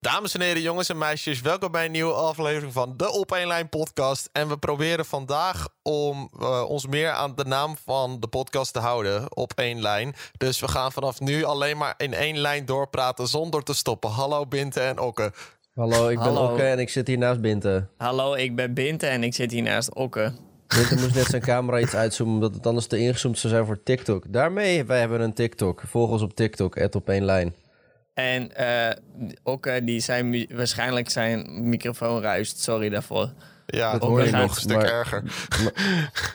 Dames en heren, jongens en meisjes, welkom bij een nieuwe aflevering van de Op 1 Lijn podcast. En we proberen vandaag om uh, ons meer aan de naam van de podcast te houden, Op 1 Lijn. Dus we gaan vanaf nu alleen maar in één lijn doorpraten zonder te stoppen. Hallo Binte en Okke. Hallo, ik ben Hallo. Okke en ik zit hier naast Binte. Hallo, ik ben Binte en ik zit hier naast Okke. Binte moest net zijn camera iets uitzoomen, omdat het anders te ingezoomd zou zijn voor TikTok. Daarmee, wij hebben een TikTok. Volg ons op TikTok, op één lijn. En eh Okke, die zijn waarschijnlijk zijn microfoon ruist. Sorry daarvoor. Ja, Dat dat hoor je nog een stuk maar- erger.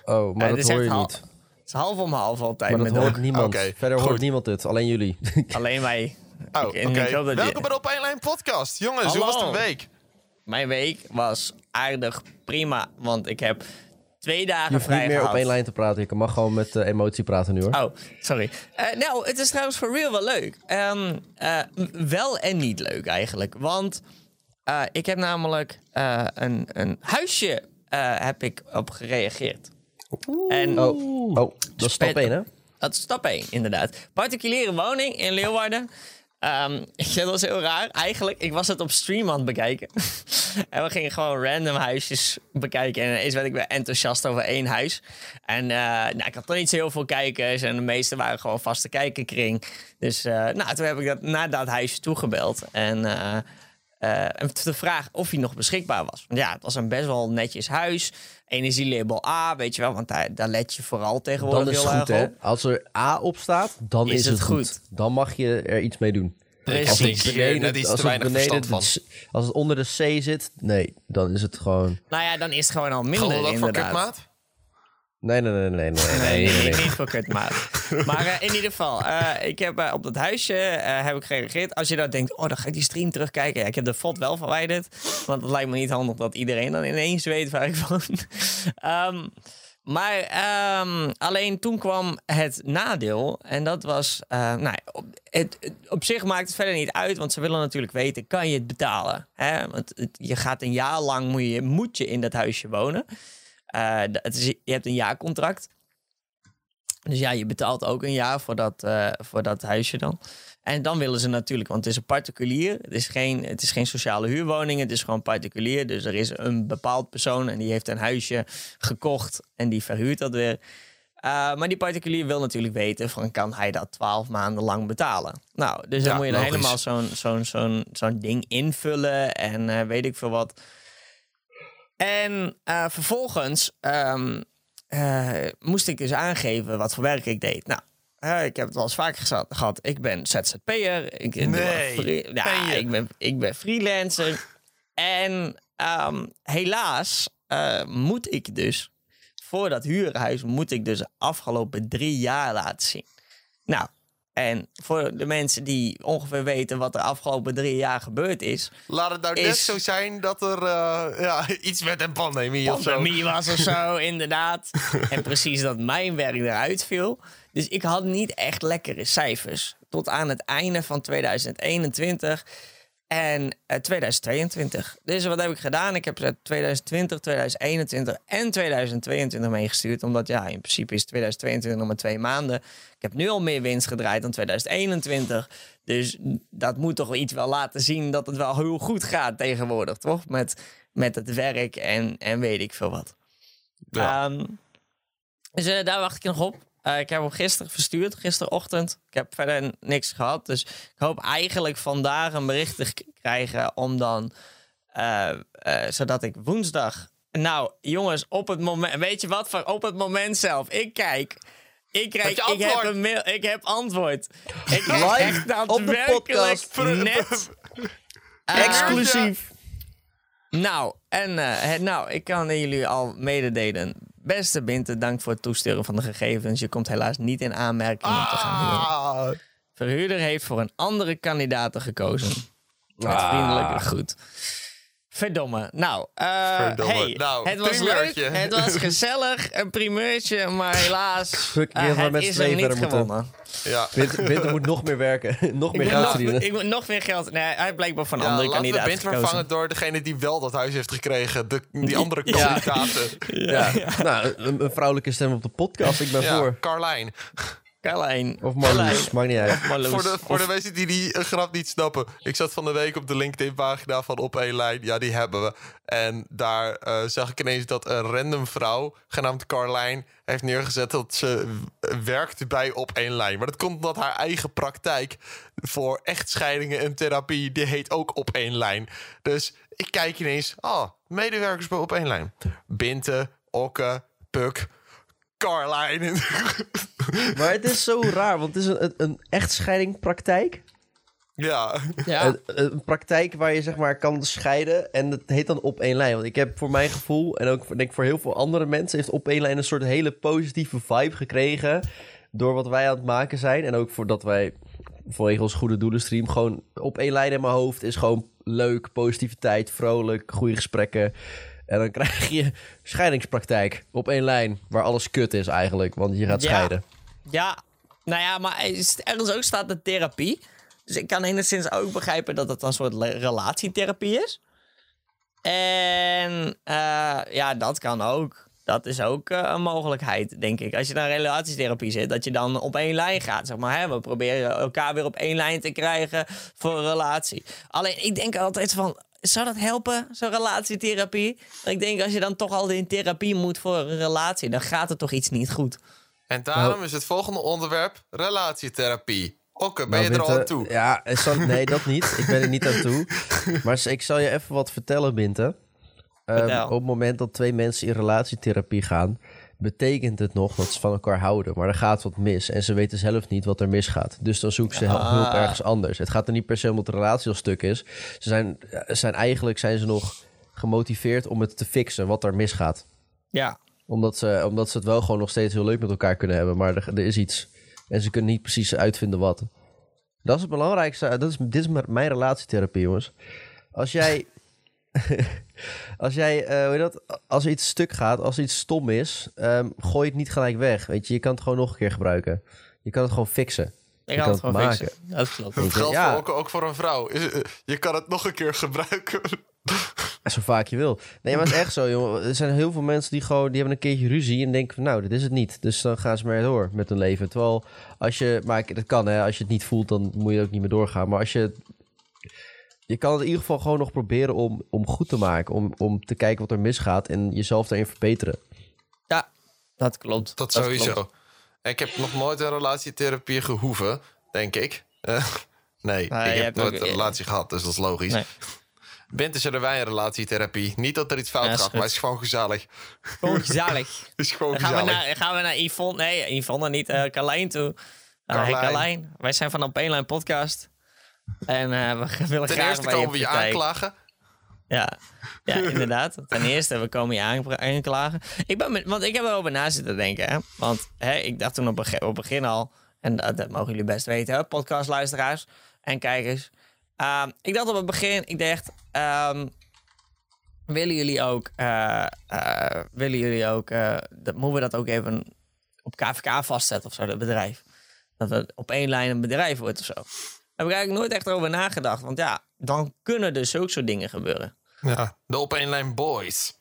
Oh, maar Eh, dat is hoor je niet. Het is half om half altijd Maar dat met hoort niemand. Verder goed. hoort niemand het, alleen jullie. Alleen wij. Oh, oké. Welkom bij de Op 1 Lijn podcast. Jongens, hoe was een week? Mijn week was aardig prima, want ik heb twee Je dagen hoeft vrij niet meer op één lijn te praten. Je mag gewoon met eh, emotie praten nu hoor. Oh, sorry. Eh, nou, het is trouwens voor real wel leuk. Ehm, eh, wel en niet leuk eigenlijk. Want eh, ik heb namelijk eh, een, een huisje eh, heb ik op gereageerd. En Oh, oh dat is stap Spet- 1 hè? dat is stap 1, inderdaad. Particuliere woning in Leeuwarden. Ehm, dat was heel raar. Eigenlijk, ik was het op stream aan het bekijken. en we gingen gewoon random huisjes bekijken. En ineens werd ik weer enthousiast over één huis. En eh, nou, ik had toch niet zo heel veel kijkers. En de meeste waren gewoon vaste kijkerkring. Dus eh, nou, toen heb ik dat, naar dat huisje toegebeld. En... en de vraag of hij nog beschikbaar was. Want ja, het was een best wel netjes huis. Energielabel A, weet je wel, want daar, daar let je vooral tegenwoordig Dan is het heel goed erg hè. op. Als er A op staat, dan is, Is het het goed. goed. Dan mag je er iets mee doen. Precies. Als iets te het weinig beneden verstand van. als het onder de C zit, nee, dan is het gewoon... Nou ja, dan is het gewoon al minder Geldt dat voor kutmaat? Nee, nee, nee, nee, nee, nee, Nee, nee, niet, nee. niet voor kutmaat. maar eh, in ieder geval, eh, ik heb eh, op dat huisje eh, heb ik gereageerd. Als je dan denkt, oh, dan ga ik die stream terugkijken. Ja, ik heb de VOD wel verwijderd. Want het lijkt me niet handig dat iedereen dan ineens weet waar ik woon. Ehm, maar ehm, alleen toen kwam het nadeel. En dat was, eh, nou, op, op zich maakt het verder niet uit. Want ze willen natuurlijk weten, kan je het betalen? Hè? Want je gaat een jaar lang, moet je, moet je in dat huisje wonen. Eh, het is, je hebt een jaarcontract. Dus ja, je betaalt ook een jaar voor dat, eh, voor dat huisje dan. En dan willen ze natuurlijk, want het is een particulier. Het is, geen, het is geen sociale huurwoning, het is gewoon particulier. Dus er is een bepaald persoon en die heeft een huisje gekocht en die verhuurt dat weer. Uh, maar die particulier wil natuurlijk weten van kan hij dat twaalf maanden lang betalen. Nou, dus dan Ja, moet je dan logisch. helemaal zo'n zo'n zo'n zo'n ding invullen en uh, weet ik veel wat. En uh, vervolgens um, uh, moest ik dus aangeven wat voor werk ik deed. Nou, ik heb het wel eens vaker gehad. gehad. Ik ben ZZP'er. Ik, nee, free, ik, ben, ik ben freelancer. En um, helaas uh, moet ik dus voor dat huurhuis moet ik dus de afgelopen drie jaar laten zien. Nou, en voor de mensen die ongeveer weten wat er afgelopen drie jaar gebeurd is. Laat het nou is... net zo zijn dat er uh, ja, iets met een pandemie, pandemie of zo. was of zo, inderdaad. en precies dat mijn werk eruit viel. Dus ik had niet echt lekkere cijfers. Tot aan het einde van 2021 en uh, 2022. Dus wat heb ik gedaan? Ik heb 2020, 2021 en 2022 meegestuurd. Omdat ja, in principe is 2022 nog maar twee maanden. Ik heb nu al meer winst gedraaid dan 2021. Dus dat moet toch iets wel laten zien dat het wel heel goed gaat tegenwoordig, toch? Met, met het werk en, en weet ik veel wat. Ja. Um, dus uh, daar wacht ik nog op. Uh, ik heb hem gisteren verstuurd, gisterochtend. Ik heb verder niks gehad. Dus ik hoop eigenlijk vandaag een bericht te krijgen om dan... Uh, zodat ik woensdag... Nou, jongens, op het moment... Weet je wat? Op het moment zelf. Ik kijk... Ik, krijg, ik heb een mail, ik heb antwoord. Ik Live echt daadwerkelijk net... Exclusief. Nou, en uh, nou, ik kan jullie al mededelen. Beste Binte, dank voor het toesturen van de gegevens. Je komt helaas niet in aanmerking om te gaan huren. Verhuurder heeft voor een andere kandidaat gekozen. Met ah. vriendelijke groet. Verdomme. Nou, uh, Verdomme. Hey, nou, het was leuk. Het was gezellig. Een primeurtje, maar helaas. Fuck, uh, het is er niet gewonnen. Ja. Winter, Winter moet nog meer werken. nog meer geld verdienen. Ik moet nog meer geld. Nee, hij heeft blijkbaar van een ja, andere we Winter vervangen door degene die wel dat huis heeft gekregen. De, die andere Ja. kandidaten. Ja. Nou, een, een vrouwelijke stem op de podcast. Ik ben Ja, voor. Carlijn. Carlijn. Of Marloes, maakt niet uit. Marloes. Voor de, voor Of- de mensen die die eh, grap niet snappen. Ik zat van de week op de LinkedIn-pagina van Op één Lijn. Ja, die hebben we. En daar eh, zag ik ineens dat een random vrouw, genaamd Carlijn, heeft neergezet dat ze w- werkt bij Op één Lijn. Maar dat komt omdat haar eigen praktijk voor echtscheidingen en therapie, die heet ook Op één Lijn. Dus ik kijk ineens, ah, medewerkers bij Op één Lijn. Binte, Okke, Puk, Maar het is zo raar, want het is een, een, echtscheidingpraktijk. ja. Ja. Een, een praktijk waar je zeg maar kan scheiden en het heet dan op één lijn. Want ik heb voor mijn gevoel en ook denk ik voor heel veel andere mensen heeft op één lijn een soort hele positieve vibe gekregen door wat wij aan het maken zijn en ook voordat wij vanwege ons goede doelen stream gewoon op één lijn in mijn hoofd is gewoon leuk, positiviteit, vrolijk, goede gesprekken. En dan krijg je scheidingspraktijk op één lijn waar alles kut is eigenlijk, want je gaat Ja. scheiden. Ja, nou ja, maar er ergens ook staat de therapie. Dus ik kan enigszins ook begrijpen dat het een soort relatietherapie is. En eh, ja, dat kan ook. Dat is ook eh, een mogelijkheid, denk ik. Als je naar relatietherapie zit, dat je dan op één lijn gaat. Zeg maar, hè? We proberen elkaar weer op één lijn te krijgen voor een relatie. Alleen, ik denk altijd van, zou dat helpen, zo'n relatietherapie? Ik denk, als je dan toch al in therapie moet voor een relatie, dan gaat er toch iets niet goed. En daarom is het volgende onderwerp relatietherapie. Okke, ben Nou, je er al aan toe? Ja, nee, dat niet. Ik ben er niet aan toe. Maar ik zal je even wat vertellen, Binte. Ehm, op het moment dat twee mensen in relatietherapie gaan, betekent het nog dat ze van elkaar houden. Maar er gaat wat mis en ze weten zelf niet wat er misgaat. Dus dan zoeken ze hel- Ah. hulp ergens anders. Het gaat er niet per se om dat de relatie al stuk is. Ze zijn, zijn eigenlijk zijn ze nog gemotiveerd om het te fixen wat er misgaat Ja, omdat ze, omdat ze het wel gewoon nog steeds heel leuk met elkaar kunnen hebben. Maar er, er is iets. En ze kunnen niet precies uitvinden wat. Dat is het belangrijkste. Dat is, dit is mijn relatietherapie, jongens. Als jij... als jij, eh, hoe heet dat? Als er iets stuk gaat, als iets stom is, ehm, gooi het niet gelijk weg. Weet je, je kan het gewoon nog een keer gebruiken. Je kan het gewoon fixen. ik kan kan het gewoon fixen. Dat klopt. Dat geldt Ja. voor ook, ook voor een vrouw. Is, eh, je kan het nog een keer gebruiken. Zo vaak je wil. Nee, maar het is echt zo, jongen. Er zijn heel veel mensen die gewoon... die hebben een keertje ruzie en denken van... nou, dit is het niet. Dus dan gaan ze maar door met hun leven. Terwijl als je... maar ik- dat kan, hè. Als je het niet voelt, dan moet je ook niet meer doorgaan. Maar als je... Je kan het in ieder geval gewoon nog proberen om, om goed te maken. Om, om te kijken wat er misgaat en jezelf daarin verbeteren. Ja, dat klopt. Dat klopt. sowieso. Ik heb nog nooit een relatietherapie gehoeven, denk ik. Eh, nee, Nou, ik heb nooit ook- een relatie gehad, dus dat is logisch. Nee. Bent is er wij een relatietherapie. Niet dat er iets fout Ja, gaat, goed. maar het is gewoon gezellig. Gewoon gezellig. Is gewoon gaan we, naar, gaan we naar Yvonne. Nee, Yvonne niet. eh Carlijn toe. Uh, hey Carlijn. Wij zijn van Op één Lijn podcast. En eh, we willen Ten graag eerste bij komen we je aanklagen. Ja. ja, inderdaad. Ten eerste, we komen je aan- aanklagen. Ik ben met, want ik heb erover na zitten denken. Hè? Want hè, ik dacht toen op begin, op begin al... En dat, dat mogen jullie best weten, hè? podcastluisteraars en kijkers. Ehm, ik dacht op het begin, ik dacht... ehm, willen jullie ook... eh, eh, willen jullie ook... dat, moeten we dat ook even op KVK vastzetten of zo, dat bedrijf? Dat het op één lijn een bedrijf wordt of zo. Daar heb ik eigenlijk nooit echt over nagedacht. Want ja, dan kunnen dus ook soort dingen gebeuren. Ja, de op één lijn boys.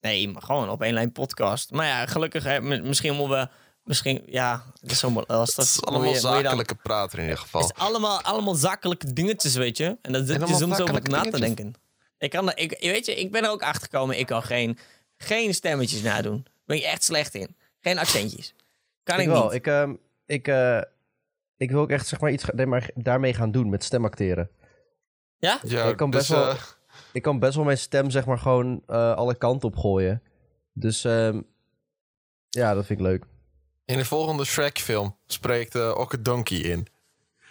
Nee, maar gewoon op één lijn podcast. Maar ja, gelukkig, hè, misschien moeten we... Misschien, ja, het is zo lastig. Het is allemaal je- je zakelijke prater in ieder geval. Het is allemaal, allemaal zakelijke dingetjes, weet je. En dan zit je Allemaal soms over na te denken. Ik kan, er- ik, weet je, ik ben er ook achter gekomen. Ik kan geen, geen stemmetjes nadoen. Ben ik echt slecht in. Geen accentjes. Kan ik, Ik wel. niet. Ik, ehm, ik, eh, ik wil ook echt zeg maar, iets nee, maar daarmee gaan doen met stemacteren. Ja? Ja, ik kan best dus, wel- eh, Ik kan best wel mijn stem zeg maar gewoon eh, alle kanten op gooien. Dus ehm, ja, dat vind ik leuk. in de volgende Shrek-film spreekt uh, Okke Donkey in.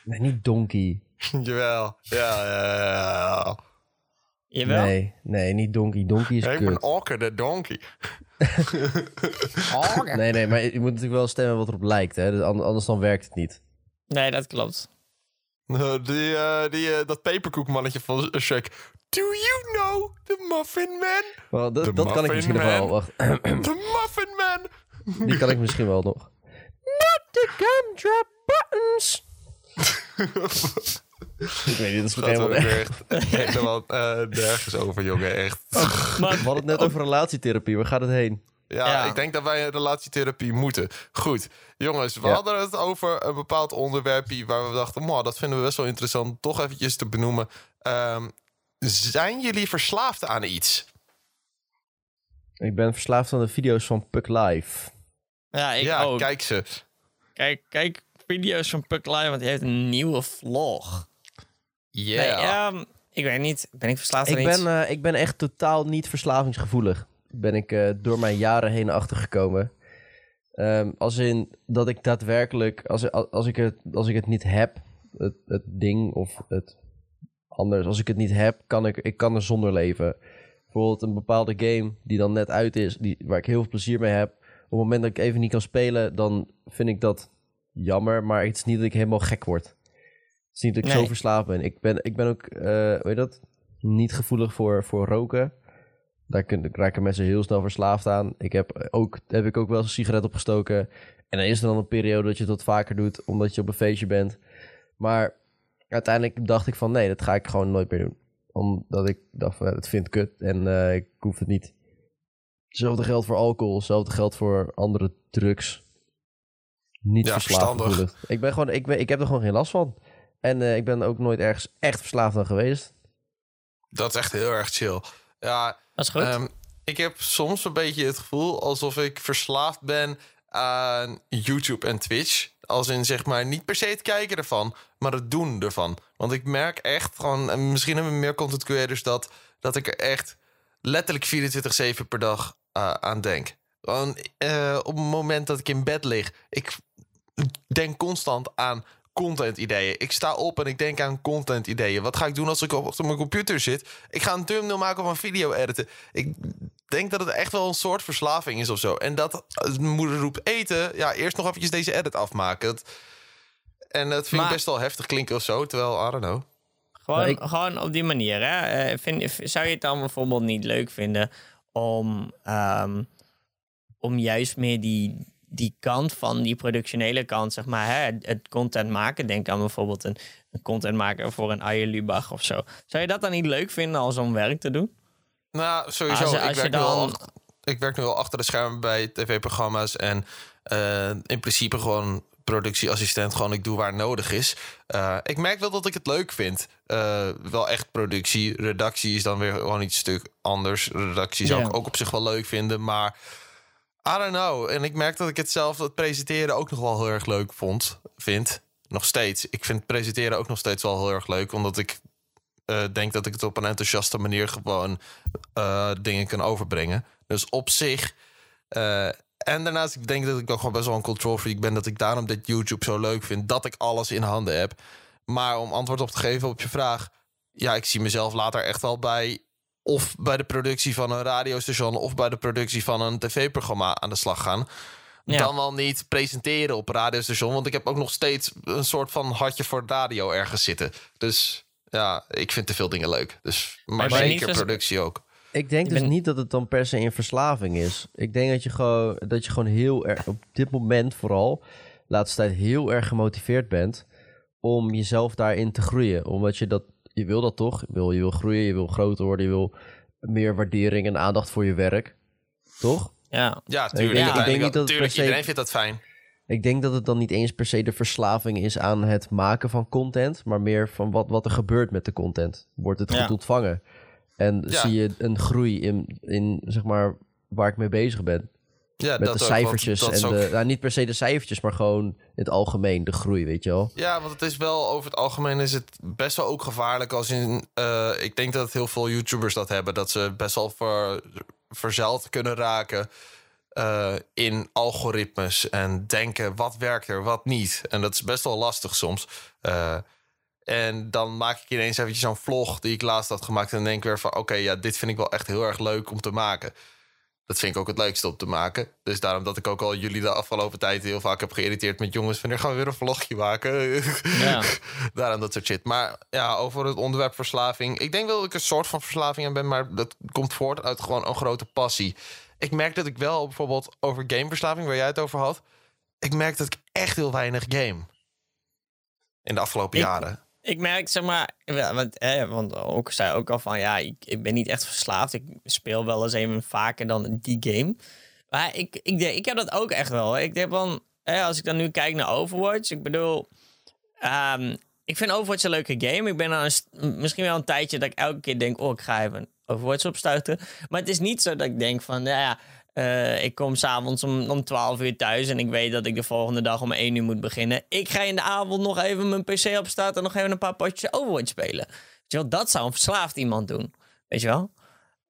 Nee, niet Donkey. Jawel. Ja, ja, ja, ja. Jawel? Nee, nee, niet Donkey. Donkey is Ik ben kut. Okke de Donkey. Nee, nee, maar je moet natuurlijk wel stemmen wat erop lijkt. Hè? Dus an- anders dan werkt het niet. Nee, dat klopt. Eh, die, eh, die, eh, dat peperkoekmannetje van Shrek. Do you know the Muffin Man? Wel, dat, kan ik misschien nog wel. Wacht, The Muffin Man! die kan ik misschien wel nog. Not the gumdrop buttons. ik weet niet, dat is Dat helemaal ook echt. helemaal eh, nergens over, jongen. Echt. Maar We hadden het net over relatietherapie. Waar gaat het heen? Ja, Ja. ik denk dat wij een relatietherapie moeten. Goed, jongens, we Ja. hadden het over een bepaald onderwerpje waar we dachten, "Mwah, dat vinden we best wel interessant, toch eventjes te benoemen. Ehm, zijn jullie verslaafd aan iets? Ik ben verslaafd aan de video's van Puck Live. Ja, ik ja, ook. kijk ze. Kijk, kijk video's van Puck Live, want hij heeft een nieuwe vlog. Ja. Nee, ehm, ik weet niet. Ben ik verslaafd aan Ik iets? ben, eh, ik ben echt totaal niet verslavingsgevoelig. Ben ik eh, door mijn jaren heen achtergekomen. Ehm, als in dat ik daadwerkelijk, als, als, ik, het, als ik het niet heb, het, het ding of het anders, als ik het niet heb, kan ik, ik kan er zonder leven. Bijvoorbeeld een bepaalde game die dan net uit is, die, waar ik heel veel plezier mee heb. Op het moment dat ik even niet kan spelen, dan vind ik dat jammer. Maar het is niet dat ik helemaal gek word. Het is niet dat ik Nee. zo verslaafd ben. Ik ben, ik ben ook, eh hoe heet dat? Niet gevoelig voor, voor roken. Daar kun- daar raken mensen heel snel verslaafd aan. Ik heb ook, heb ik ook wel eens een sigaret opgestoken. En dan is er dan een periode dat je het wat vaker doet, omdat je op een feestje bent. Maar uiteindelijk dacht ik van nee, dat ga ik gewoon nooit meer doen. Omdat ik dacht van, ja, dat vind ik kut en eh, ik hoef het niet. Hetzelfde geldt voor alcohol, hetzelfde geldt voor andere drugs. Niet Ja, verslaafd verstandig. Ik, ben gewoon, ik, ben, ik heb er gewoon geen last van. En eh, ik ben ook nooit ergens echt verslaafd aan geweest. Dat is echt heel erg chill. Ja, Goed. Ehm, ik heb soms een beetje het gevoel alsof ik verslaafd ben aan YouTube en Twitch. Als in zeg maar niet per se het kijken ervan, maar het doen ervan. Want ik merk echt gewoon, en misschien hebben meer content creators dat, dat ik er echt letterlijk 24-7 per dag eh, aan denk. Gewoon eh, op het moment dat ik in bed lig, ik denk constant aan content ideeën. Ik sta op en ik denk aan content ideeën. Wat ga ik doen als ik op, op mijn computer zit? Ik ga een thumbnail maken of een video editen. Ik denk dat het echt wel een soort verslaving is of zo. En dat mijn moeder roept eten, ja, eerst nog eventjes deze edit afmaken. Dat- en dat vind Maar- ik best wel heftig klinken of zo. Terwijl, I don't know. Gewoon, Maar ik- gewoon op die manier. Hè? Eh, vind, zou je het dan bijvoorbeeld niet leuk vinden om, ehm, om juist meer die, die kant van die productionele kant, zeg maar, hè, het, content maken. Denk aan bijvoorbeeld een, een content maken voor een Arjen Lubach of zo. Zou je dat dan niet leuk vinden als om werk te doen? Nou, sowieso. Als ik, werk dan- ik werk nu al achter de schermen bij tv-programma's. En eh, in principe gewoon productieassistent. Gewoon ik doe waar nodig is. Eh, ik merk wel dat ik het leuk vind. Eh, wel echt productie. Redactie is dan weer gewoon iets stuk anders. Redactie zou ik ook op zich wel leuk vinden. Maar I don't know. En ik merk dat ik het zelf, het presenteren ook nog wel heel erg leuk vond. Vind. Nog steeds. Ik vind presenteren ook nog steeds wel heel erg leuk. Omdat ik eh, denk dat ik het op een enthousiaste manier gewoon eh, dingen kan overbrengen. Dus op zich. eh, en daarnaast, ik denk dat ik ook gewoon best wel een control freak ben. Dat ik daarom dit YouTube zo leuk vind. Dat ik alles in handen heb. Maar om antwoord op te geven op je vraag. Ja, ik zie mezelf later echt wel bij. Of bij de productie van een radiostation. Of bij de productie van een tv-programma aan de slag gaan. Ja. Dan wel niet presenteren op een radiostation. Want ik heb ook nog steeds een soort van hartje voor radio ergens zitten. Dus ja, ik vind te veel dingen leuk. Dus, maar, zeker productie ook. Ik denk dus niet dat het dan per se een verslaving is. Ik denk dat je gewoon, dat je gewoon heel erg, op dit moment vooral, laatste tijd heel erg gemotiveerd bent om jezelf daarin te groeien. Omdat je dat, je wil dat toch? Je wil, je wil groeien, je wil groter worden, je wil meer waardering en aandacht voor je werk. Toch? Ja. Ja, denk- tuurlijk. ik denk niet dat het tuurlijk, per se- iedereen vindt dat fijn. Ik denk dat het dan niet eens per se de verslaving is aan het maken van content, maar meer van wat, wat er gebeurt met de content. Wordt het Ja. goed ontvangen? En Ja. zie je een groei in, in, zeg maar, waar ik mee bezig ben? Ja, Met dat de cijfertjes en ook- de, nou, niet per se de cijfertjes, maar gewoon in het algemeen de groei, weet je wel. Ja, want het is wel over het algemeen is het best wel ook gevaarlijk. Als in, eh, ik denk dat heel veel YouTubers dat hebben, dat ze best wel ver, verzeild kunnen raken eh, in algoritmes en denken wat werkt er, wat niet. En dat is best wel lastig soms. Eh, en dan maak ik ineens eventjes zo'n vlog die ik laatst had gemaakt en denk weer van, oké, ja, dit vind ik wel echt heel erg leuk om te maken. Dat vind ik ook het leukste om te maken. Dus daarom dat ik ook al jullie de afgelopen tijd heel vaak heb geïrriteerd met jongens. Wanneer gaan we weer een vlogje maken? Ja. Daarom dat soort shit. Maar ja, over het onderwerp verslaving. Ik denk wel dat ik een soort van verslaving aan ben, maar dat komt voort uit gewoon een grote passie. Ik merk dat ik wel bijvoorbeeld over gameverslaving, waar jij het over had. Ik merk dat ik echt heel weinig game. In de afgelopen Ik- jaren. Ik merk, zeg maar, want, hè, want ook zei ook al van ja, ik, ik ben niet echt verslaafd. Ik speel wel eens even vaker dan die game. Maar ik, ik, denk- ik heb dat ook echt wel. Ik denk van, hè, als ik dan nu kijk naar Overwatch, ik bedoel, ehm, ik vind Overwatch een leuke game. Ik ben al een, misschien wel een tijdje dat ik elke keer denk, oh, ik ga even Overwatch opstarten. Maar het is niet zo dat ik denk van, nou ja, eh, ik kom s'avonds om, om 12 uur thuis en ik weet dat ik de volgende dag om 1 uur moet beginnen. Ik ga in de avond nog even mijn PC opstarten en nog even een paar potjes Overwatch spelen. Weet je wel, dat zou een verslaafd iemand doen. Weet je wel?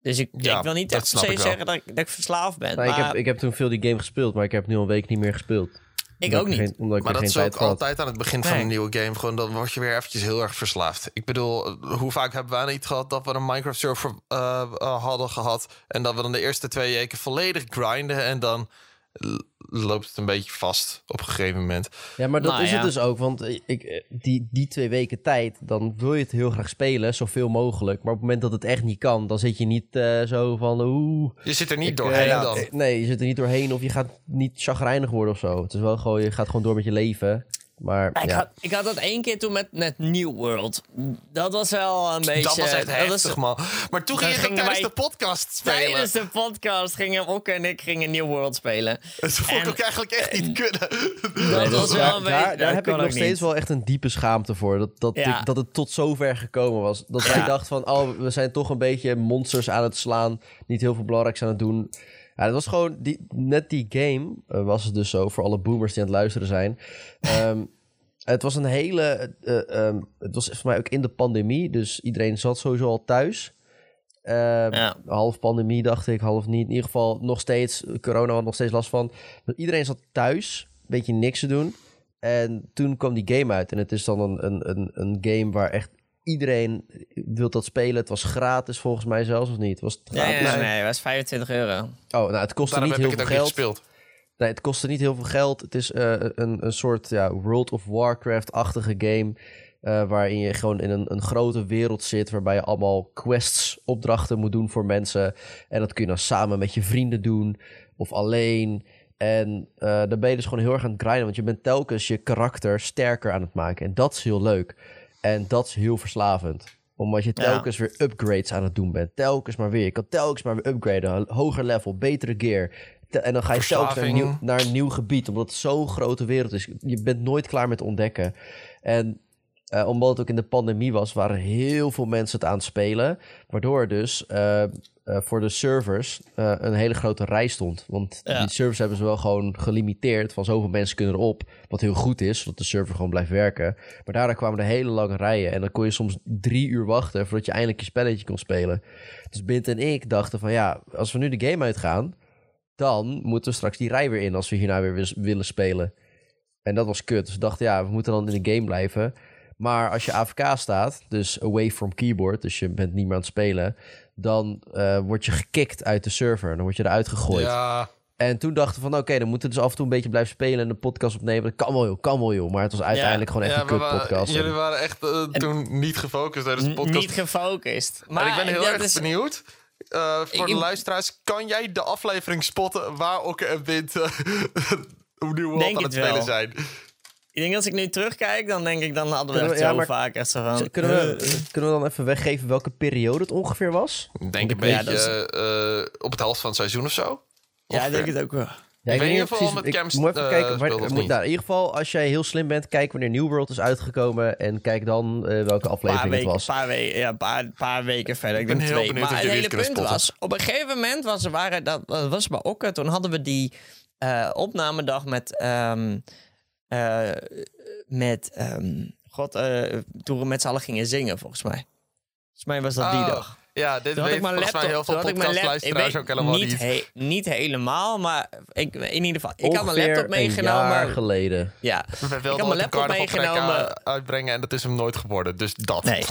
Dus ik, Ja, ik wil niet echt per se zeggen dat ik, dat ik verslaafd ben. Nou, ik, heb, ik heb toen veel die game gespeeld, maar ik heb nu al een week niet meer gespeeld. Ik ook niet. Geen, omdat ik Maar dat is ook altijd aan het begin van een nieuwe game. Gewoon, dan word je weer eventjes heel erg verslaafd. Ik bedoel, hoe vaak hebben wij niet gehad dat we een Minecraft server eh, eh, hadden gehad. En dat we dan de eerste twee weken volledig grinden. En dan loopt het een beetje vast op een gegeven moment. Ja, maar dat Nou, is ja. het dus ook. Want ik, eh, die, die twee weken tijd, dan wil je het heel graag spelen, zoveel mogelijk. Maar op het moment dat het echt niet kan, dan zit je niet eh, zo van... Oeh, Je zit er niet ik, doorheen eh, dan. eh, Nee, je zit er niet doorheen of je gaat niet chagrijnig worden of zo. Het is wel gewoon, je gaat gewoon door met je leven. Maar Ja, ik, ja, had, ik had dat één keer toen met, met New World. Dat was wel een beetje... dat was echt dat heftig, man. Maar toen ging je ook gingen tijdens wij- de podcast spelen. Tijdens de podcast gingen Okke en ik gingen New World spelen. Dat vond ik En- ook eigenlijk echt niet kunnen. dat was wel daar, een beetje... daar heb ik nog ook steeds niet. wel echt een diepe schaamte voor. Dat, dat, Ja. ik- dat het tot zover gekomen was. Dat wij dachten van, oh, we zijn toch een beetje monsters aan het slaan. Niet heel veel belangrijks aan het doen. Ja, dat was gewoon, die, net die game eh, was het dus zo, voor alle boomers die aan het luisteren zijn. Ehm, het was een hele, ehm, het was voor mij ook in de pandemie, dus iedereen zat sowieso al thuis. Ehm, Ja. Half pandemie dacht ik, half niet. In ieder geval nog steeds, corona had nog steeds last van. Maar iedereen zat thuis, een beetje niks te doen. En toen kwam die game uit. En het is dan een, een, een, een game waar echt iedereen wil dat spelen. Het was gratis volgens mij zelfs, of niet? Was het gratis? nee, nee, nee, het was 25 euro. Oh, nou, het kostte Daarom niet heel het veel geld. gespeeld. Nee, het kostte niet heel veel geld. Het is eh, een, een soort ja, World of Warcraft-achtige game. eh, waarin je gewoon in een, een grote wereld zit. Waarbij je allemaal quests, opdrachten moet doen voor mensen. En dat kun je dan samen met je vrienden doen. Of alleen. En eh, dan ben je dus gewoon heel erg aan het grinden. Want je bent telkens je karakter sterker aan het maken. En dat is heel leuk. En dat is heel verslavend. Omdat je Ja. telkens weer upgrades aan het doen bent. Telkens maar weer. Je kan telkens maar weer upgraden. Hoger level, betere gear. En dan ga je telkens naar een, nieuw, naar een nieuw gebied. Omdat het zo'n grote wereld is. Je bent nooit klaar met ontdekken. En eh, omdat het ook in de pandemie was, waren heel veel mensen het aan het spelen. Waardoor dus eh, voor de servers eh, een hele grote rij stond. Want Ja. die servers hebben ze wel gewoon gelimiteerd. Van zoveel mensen kunnen erop. Wat heel goed is, zodat de server gewoon blijft werken. Maar daardoor kwamen er hele lange rijen. En dan kon je soms drie uur wachten voordat je eindelijk je spelletje kon spelen. Dus Bint en ik dachten van ja, als we nu de game uitgaan, dan moeten we straks die rij weer in als we hierna weer willen spelen. En dat was kut. Dus we dachten, ja, we moeten dan in de game blijven. Maar als je AFK staat, dus away from keyboard, dus je bent niet meer aan het spelen, dan eh, word je gekikt uit de server. Dan word je eruit gegooid. Ja, En toen dachten we van, oké, dan moeten we dus af en toe een beetje blijven spelen en de podcast opnemen. Dat kan wel, joh, kan wel, joh. Maar het was uiteindelijk gewoon echt ja een kut podcast. jullie waren echt eh, toen niet gefocust tijdens de podcast. Niet gefocust. Maar en ik ben heel erg is- benieuwd. eh, voor Ik- de luisteraars, kan jij de aflevering spotten waar Okke en Bint uh, opnieuw Denk aan het het spelen wel. zijn? Ik denk als ik nu terugkijk, dan denk ik, dan hadden we we- echt ja, zo maar- vaak echt zo van... Kunnen we, kunnen we dan even weggeven welke periode het ongeveer was? Ik denk een Ja, beetje eh, op het helft van het seizoen of zo. ja, ik denk het ook wel. Ja, Ik weet niet in ieder geval precies- met ik Camps, moet even eh, kijken. waar- moet- nou, in ieder geval, als jij heel slim bent, kijk wanneer New World is uitgekomen. En kijk dan eh, welke Een paar aflevering het was. paar, weken, ja, paar, paar weken verder. Ik, ben denk heel twee. benieuwd Maar of het hele punt spotten. was, op een gegeven moment was, waren, dat, dat was bij Okke, toen hadden we die eh, opnamedag met... ehm, eh, met ehm, God, eh, toen we met z'n allen gingen zingen, volgens mij. Volgens mij was dat die Oh, dag. Ja, dit Toen had weet ik mijn volgens mij laptop. heel veel toen had ik mijn lap- podcastluisteraars ik ook weet helemaal niet. niet. he- niet helemaal, maar ik, in ieder geval. Ik had mijn laptop een meegenomen. jaar geleden. Ja, We wilden ik had mijn een laptop meegenomen. uitbrengen en dat is hem nooit geworden. Dus dat. Nee,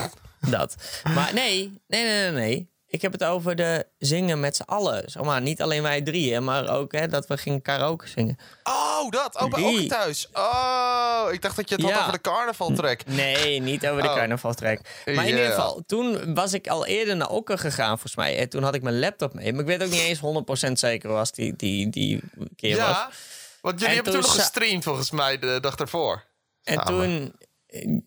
dat. Maar nee, nee, nee, nee, nee. Ik heb het over de zingen met z'n allen. Zeg maar, niet alleen wij drieën, maar ook hè, dat we gingen karaoke zingen. Oh, dat. Oh, bij. Okke thuis. Oh, ik dacht dat je het had over de carnavaltrek. Nee, niet over de Oh. carnavaltrek. Maar in ieder geval, toen was ik al eerder naar Okke gegaan, volgens mij. En toen had ik mijn laptop mee. Maar ik weet ook niet eens 100% zeker was die, die, die keer was. Ja, want jullie En hebben toen nog gestreamd volgens mij de dag ervoor. En samen. toen,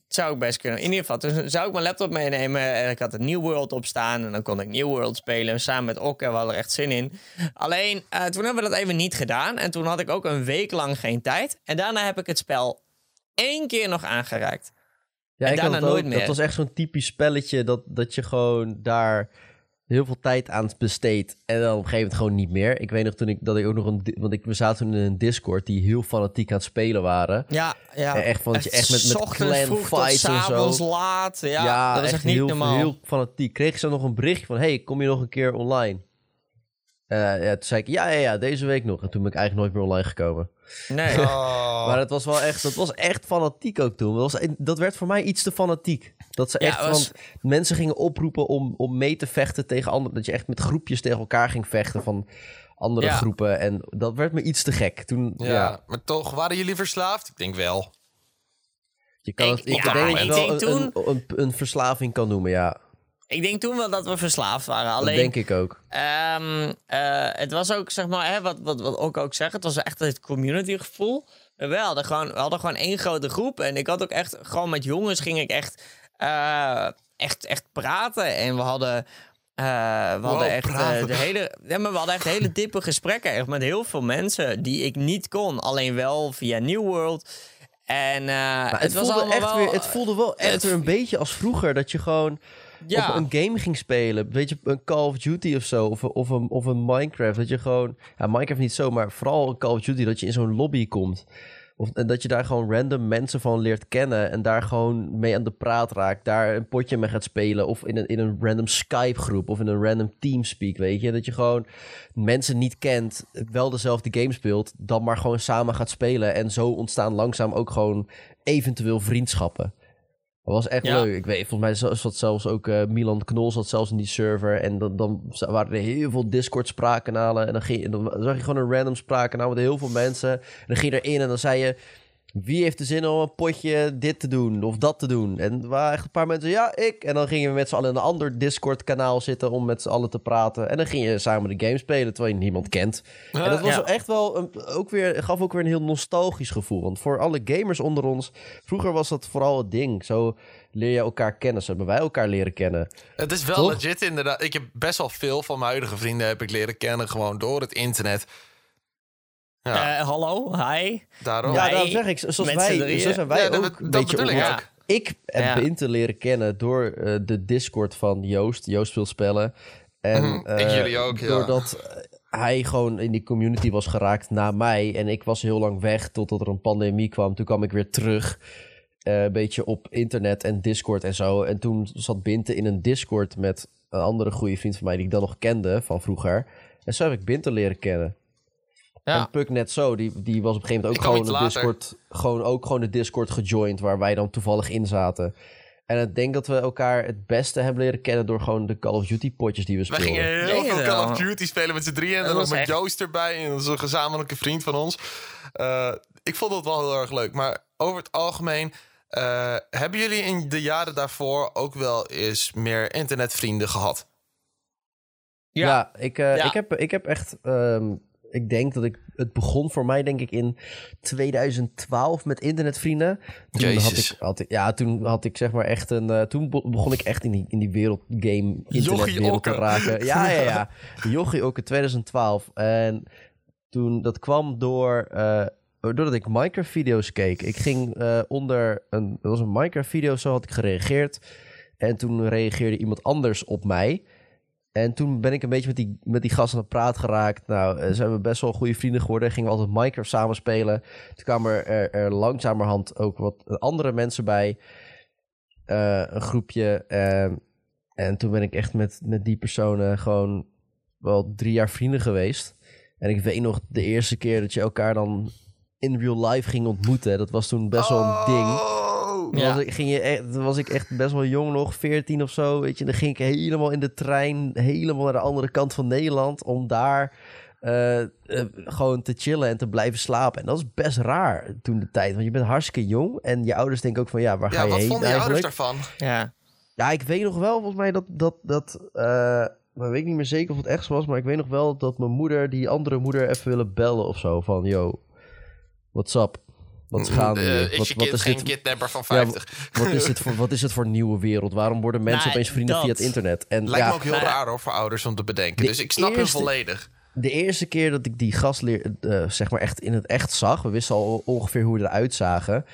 zou ik best kunnen. In ieder geval, toen zou ik mijn laptop meenemen en ik had een New World op staan. En dan kon ik New World spelen samen met Okke. We hadden er echt zin in. Alleen, uh, toen hebben we dat even niet gedaan. En toen had ik ook een week lang geen tijd. En daarna heb ik het spel één keer nog aangeraakt. Ja, en ik daarna nooit meer. Dat was echt zo'n typisch spelletje dat, dat je gewoon daar heel veel tijd aan besteed en dan op een gegeven moment gewoon niet meer. Ik weet nog toen ik dat ik ook nog een want ik we zaten toen in een Discord die heel fanatiek aan het spelen waren. Ja, ja. En echt van dat je echt met met clan fights en zo. laat. Ja, ja, dat is echt, niet heel, normaal. Heel fanatiek. Kreeg ze nog een berichtje van hey, kom je nog een keer online? Uh, ja, toen zei ik ja, ja, ja, deze week nog. En toen ben ik eigenlijk nooit meer online gekomen. Nee. Oh. maar het was wel echt, dat was echt fanatiek ook toen. Dat, was, dat werd voor mij iets te fanatiek. Dat ze echt, want mensen gingen oproepen om, om mee te vechten tegen anderen. Dat je echt met groepjes tegen elkaar ging vechten van andere groepen. En dat werd me iets te gek. Toen, ja, maar toch, waren jullie verslaafd? Ik denk wel. Je kan ik, het, ik denk wel een, een, een, verslaving kan noemen, ja. Ik denk toen wel dat we verslaafd waren. Alleen, dat denk ik ook. Um, het was ook, zeg maar, hè, wat, wat, wat ook ook zeggen, het was echt het community gevoel. We hadden, gewoon, we hadden gewoon één grote groep. En ik had ook echt, gewoon met jongens ging ik echt, uh, echt, echt praten. En we hadden... Uh, we hadden echt uh, de hele, ja, maar we hadden echt hele diepe gesprekken echt met heel veel mensen die ik niet kon, alleen wel via New World. En uh, het, het, was voelde echt wel, weer, het voelde wel echt weer een beetje als vroeger dat je gewoon een game ging spelen. Weet je, een Call of Duty of zo. Of, of, een, of een Minecraft. Dat je gewoon. Ja, Minecraft niet zo, maar vooral een Call of Duty. Dat je in zo'n lobby komt. Of, en dat je daar gewoon random mensen van leert kennen. En daar gewoon mee aan de praat raakt. Daar een potje mee gaat spelen. Of in een, in een random Skype groep. Of in een random Teamspeak. Weet je. Dat je gewoon mensen niet kent. Wel dezelfde game speelt. Dan maar gewoon samen gaat spelen. En zo ontstaan langzaam ook gewoon eventueel vriendschappen. Dat was echt leuk. Ik weet, volgens mij zat zelfs ook uh, Milan Knol zat zelfs in die server. En dan, dan waren er heel veel Discord spraakkanalen. En dan, ging, dan zag je gewoon een random spraakkanaal met heel veel mensen. En dan ging je erin en dan zei je... Wie heeft de zin om een potje dit te doen of dat te doen? En er waren echt een paar mensen, ja, ik. En dan gingen we met z'n allen in een ander Discord-kanaal zitten om met z'n allen te praten. En dan ging je samen de game spelen terwijl je niemand kent. en dat was echt wel een, ook weer, gaf ook weer een heel nostalgisch gevoel. Want voor alle gamers onder ons, vroeger was dat vooral het ding. Zo leer je elkaar kennen. Zo hebben wij elkaar leren kennen. Het is wel legit inderdaad. Ik heb best wel veel van mijn huidige vrienden heb ik leren kennen gewoon door het internet. Ja. Uh, hallo, hi. Daarom. Ja, daarom zeg ik, zoals wij, zo zijn wij ja, ook dat, een beetje ik ja. Ik heb ja. Binte leren kennen door uh, de Discord van Joost. Joost speelt spellen. En mm, uh, ik jullie ook, ja. Doordat hij gewoon in die community was geraakt na mij. En ik was heel lang weg totdat er een pandemie kwam. Toen kwam ik weer terug. Uh, een beetje op internet en Discord en zo. En toen zat Binte in een Discord met een andere goede vriend van mij... die ik dan nog kende van vroeger. En zo heb ik Binte leren kennen. Ja. En Puck net zo, die, die was op een gegeven moment ook gewoon de Discord, gewoon, ook gewoon de Discord gejoind, waar wij dan toevallig in zaten. En ik denk dat we elkaar het beste hebben leren kennen door gewoon de Call of Duty potjes die we speelden. We gingen heel veel Call of Duty spelen met z'n drieën. En dan nog met Joost erbij. En dat is een gezamenlijke vriend van ons. Uh, ik vond het wel heel erg leuk. Maar over het algemeen... Uh, hebben jullie in de jaren daarvoor ook wel eens meer internetvrienden gehad? Ja, ja ik, uh, ja. Ik, heb, ik heb echt... Um, ik denk dat ik... Het begon voor mij denk ik in 2012 met internetvrienden. Toen had ik, had ik, ja, toen had ik zeg maar echt een... Uh, toen begon ik echt in die, in die wereldgame internetwereld te raken. Ja, ja, ja. Jochie ook in 2012. En toen, dat kwam door... Uh, doordat ik Minecraft-video's keek. Ik ging uh, onder een... Dat was een Minecraft-video, zo had ik gereageerd. En toen reageerde iemand anders op mij... En toen ben ik een beetje met die, met die gasten aan praat geraakt. Nou, uh, zijn we best wel goede vrienden geworden. Gingen we altijd Minecraft samen spelen. Toen kwamen er, er, langzamerhand ook wat andere mensen bij. Uh, een groepje. Uh, en toen ben ik echt met, met die personen gewoon wel drie jaar vrienden geweest. En ik weet nog de eerste keer dat je elkaar dan in real life ging ontmoeten. Dat was toen best wel een ding. Ja. Was, ik, ging je echt, was ik echt best wel jong nog, 14 of zo. Weet je, dan ging ik helemaal in de trein, helemaal naar de andere kant van Nederland. Om daar uh, uh, gewoon te chillen en te blijven slapen. En dat is best raar toen de tijd. Want je bent hartstikke jong. En je ouders denken ook van ja, waar ga je heen? Wat vonden je ouders daarvan? Ja. Ja, ik weet nog wel volgens mij dat. dat, dat uh, maar weet ik niet meer zeker of het echt zo was. Maar ik weet nog wel dat mijn moeder die andere moeder even willen bellen of zo. Van yo, what's up? Wat gaan we Eh, is Wat, je wat kind is geen dit? kidnapper van Ja, 50? Wat is, het voor, wat is het voor nieuwe wereld? Waarom worden mensen Nou, opeens vrienden dat. via het internet? En Lijkt ja, me ook heel nou raar hoor voor ouders om te bedenken. De Dus ik snap hem eerste- volledig. de eerste keer dat ik die gast leer, eh, zeg maar echt in het echt zag, we wisten al ongeveer hoe we eruit zagen,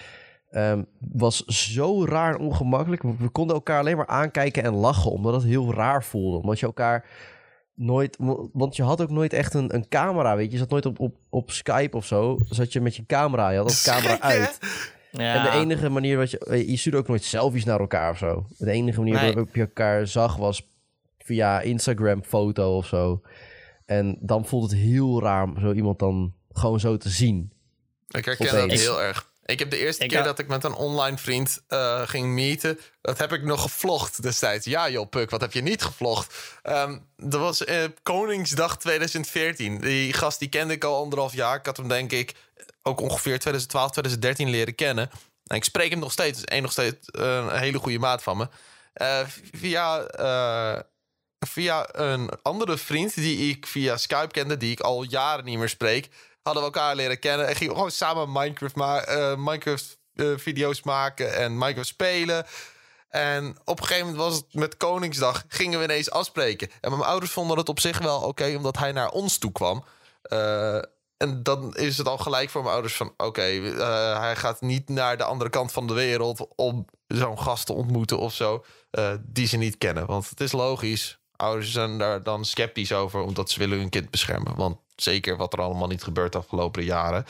ehm, was zo raar en ongemakkelijk. We, we konden elkaar alleen maar aankijken en lachen, omdat het heel raar voelde. Omdat je elkaar nooit, want je had ook nooit echt een, een camera, weet je. Je zat nooit op, op, op Skype of zo, zat je met je camera, je had de camera uit. Ja. En de enige manier wat je... eh, Je stuurde ook nooit selfies naar elkaar of zo. De enige manier Nee. waarop je elkaar zag was via Instagram foto of zo. En dan voelt het heel raar om zo iemand dan gewoon zo te zien. Ik herken Opeens. dat heel erg. Ik heb de eerste Ik keer had- dat ik met een online vriend eh, ging meeten, dat heb ik nog gevlogd destijds. Ja joh, Puk, wat heb je niet gevlogd? Ehm, dat was eh, Koningsdag 2014. Die gast die kende ik al anderhalf jaar. Ik had hem denk ik ook ongeveer 2012, 2013 leren kennen. En ik spreek hem nog steeds. Één nog steeds eh, een hele goede maat van me. Via, via een andere vriend die ik via Skype kende, die ik al jaren niet meer spreek, hadden we elkaar leren kennen en gingen gewoon samen Minecraft, eh, eh, video's maken en Minecraft spelen. En op een gegeven moment was het met Koningsdag, gingen we ineens afspreken. En mijn ouders vonden het op zich wel oké, omdat hij naar ons toe kwam. Eh, en dan is het al gelijk voor mijn ouders van... oké, hij gaat niet naar de andere kant van de wereld... om zo'n gast te ontmoeten of zo, die ze niet kennen. Want het is logisch. Ouders zijn daar dan sceptisch over... omdat ze willen hun kind beschermen. Want zeker wat er allemaal niet gebeurt de afgelopen jaren.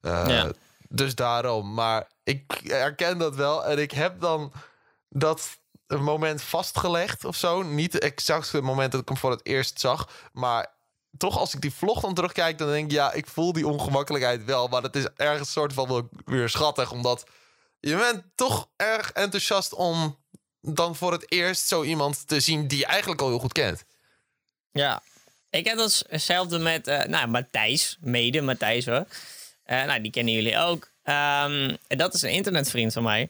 Eh, Ja. Dus daarom. Maar ik herken dat wel. En ik heb dan dat een moment vastgelegd of zo. Niet exact het moment dat ik hem voor het eerst zag. Maar toch, als ik die vlog dan terugkijk, dan denk ik, ja, ik voel die ongemakkelijkheid wel. Maar het is ergens soort van wel weer schattig, omdat je bent toch erg enthousiast om dan voor het eerst zo iemand te zien die je eigenlijk al heel goed kent. Ja, ik heb dat hetzelfde met eh, nou, Matthijs, mede Matthijs hoor. Eh, nou, die kennen jullie ook. Ehm, en dat is een internetvriend van mij.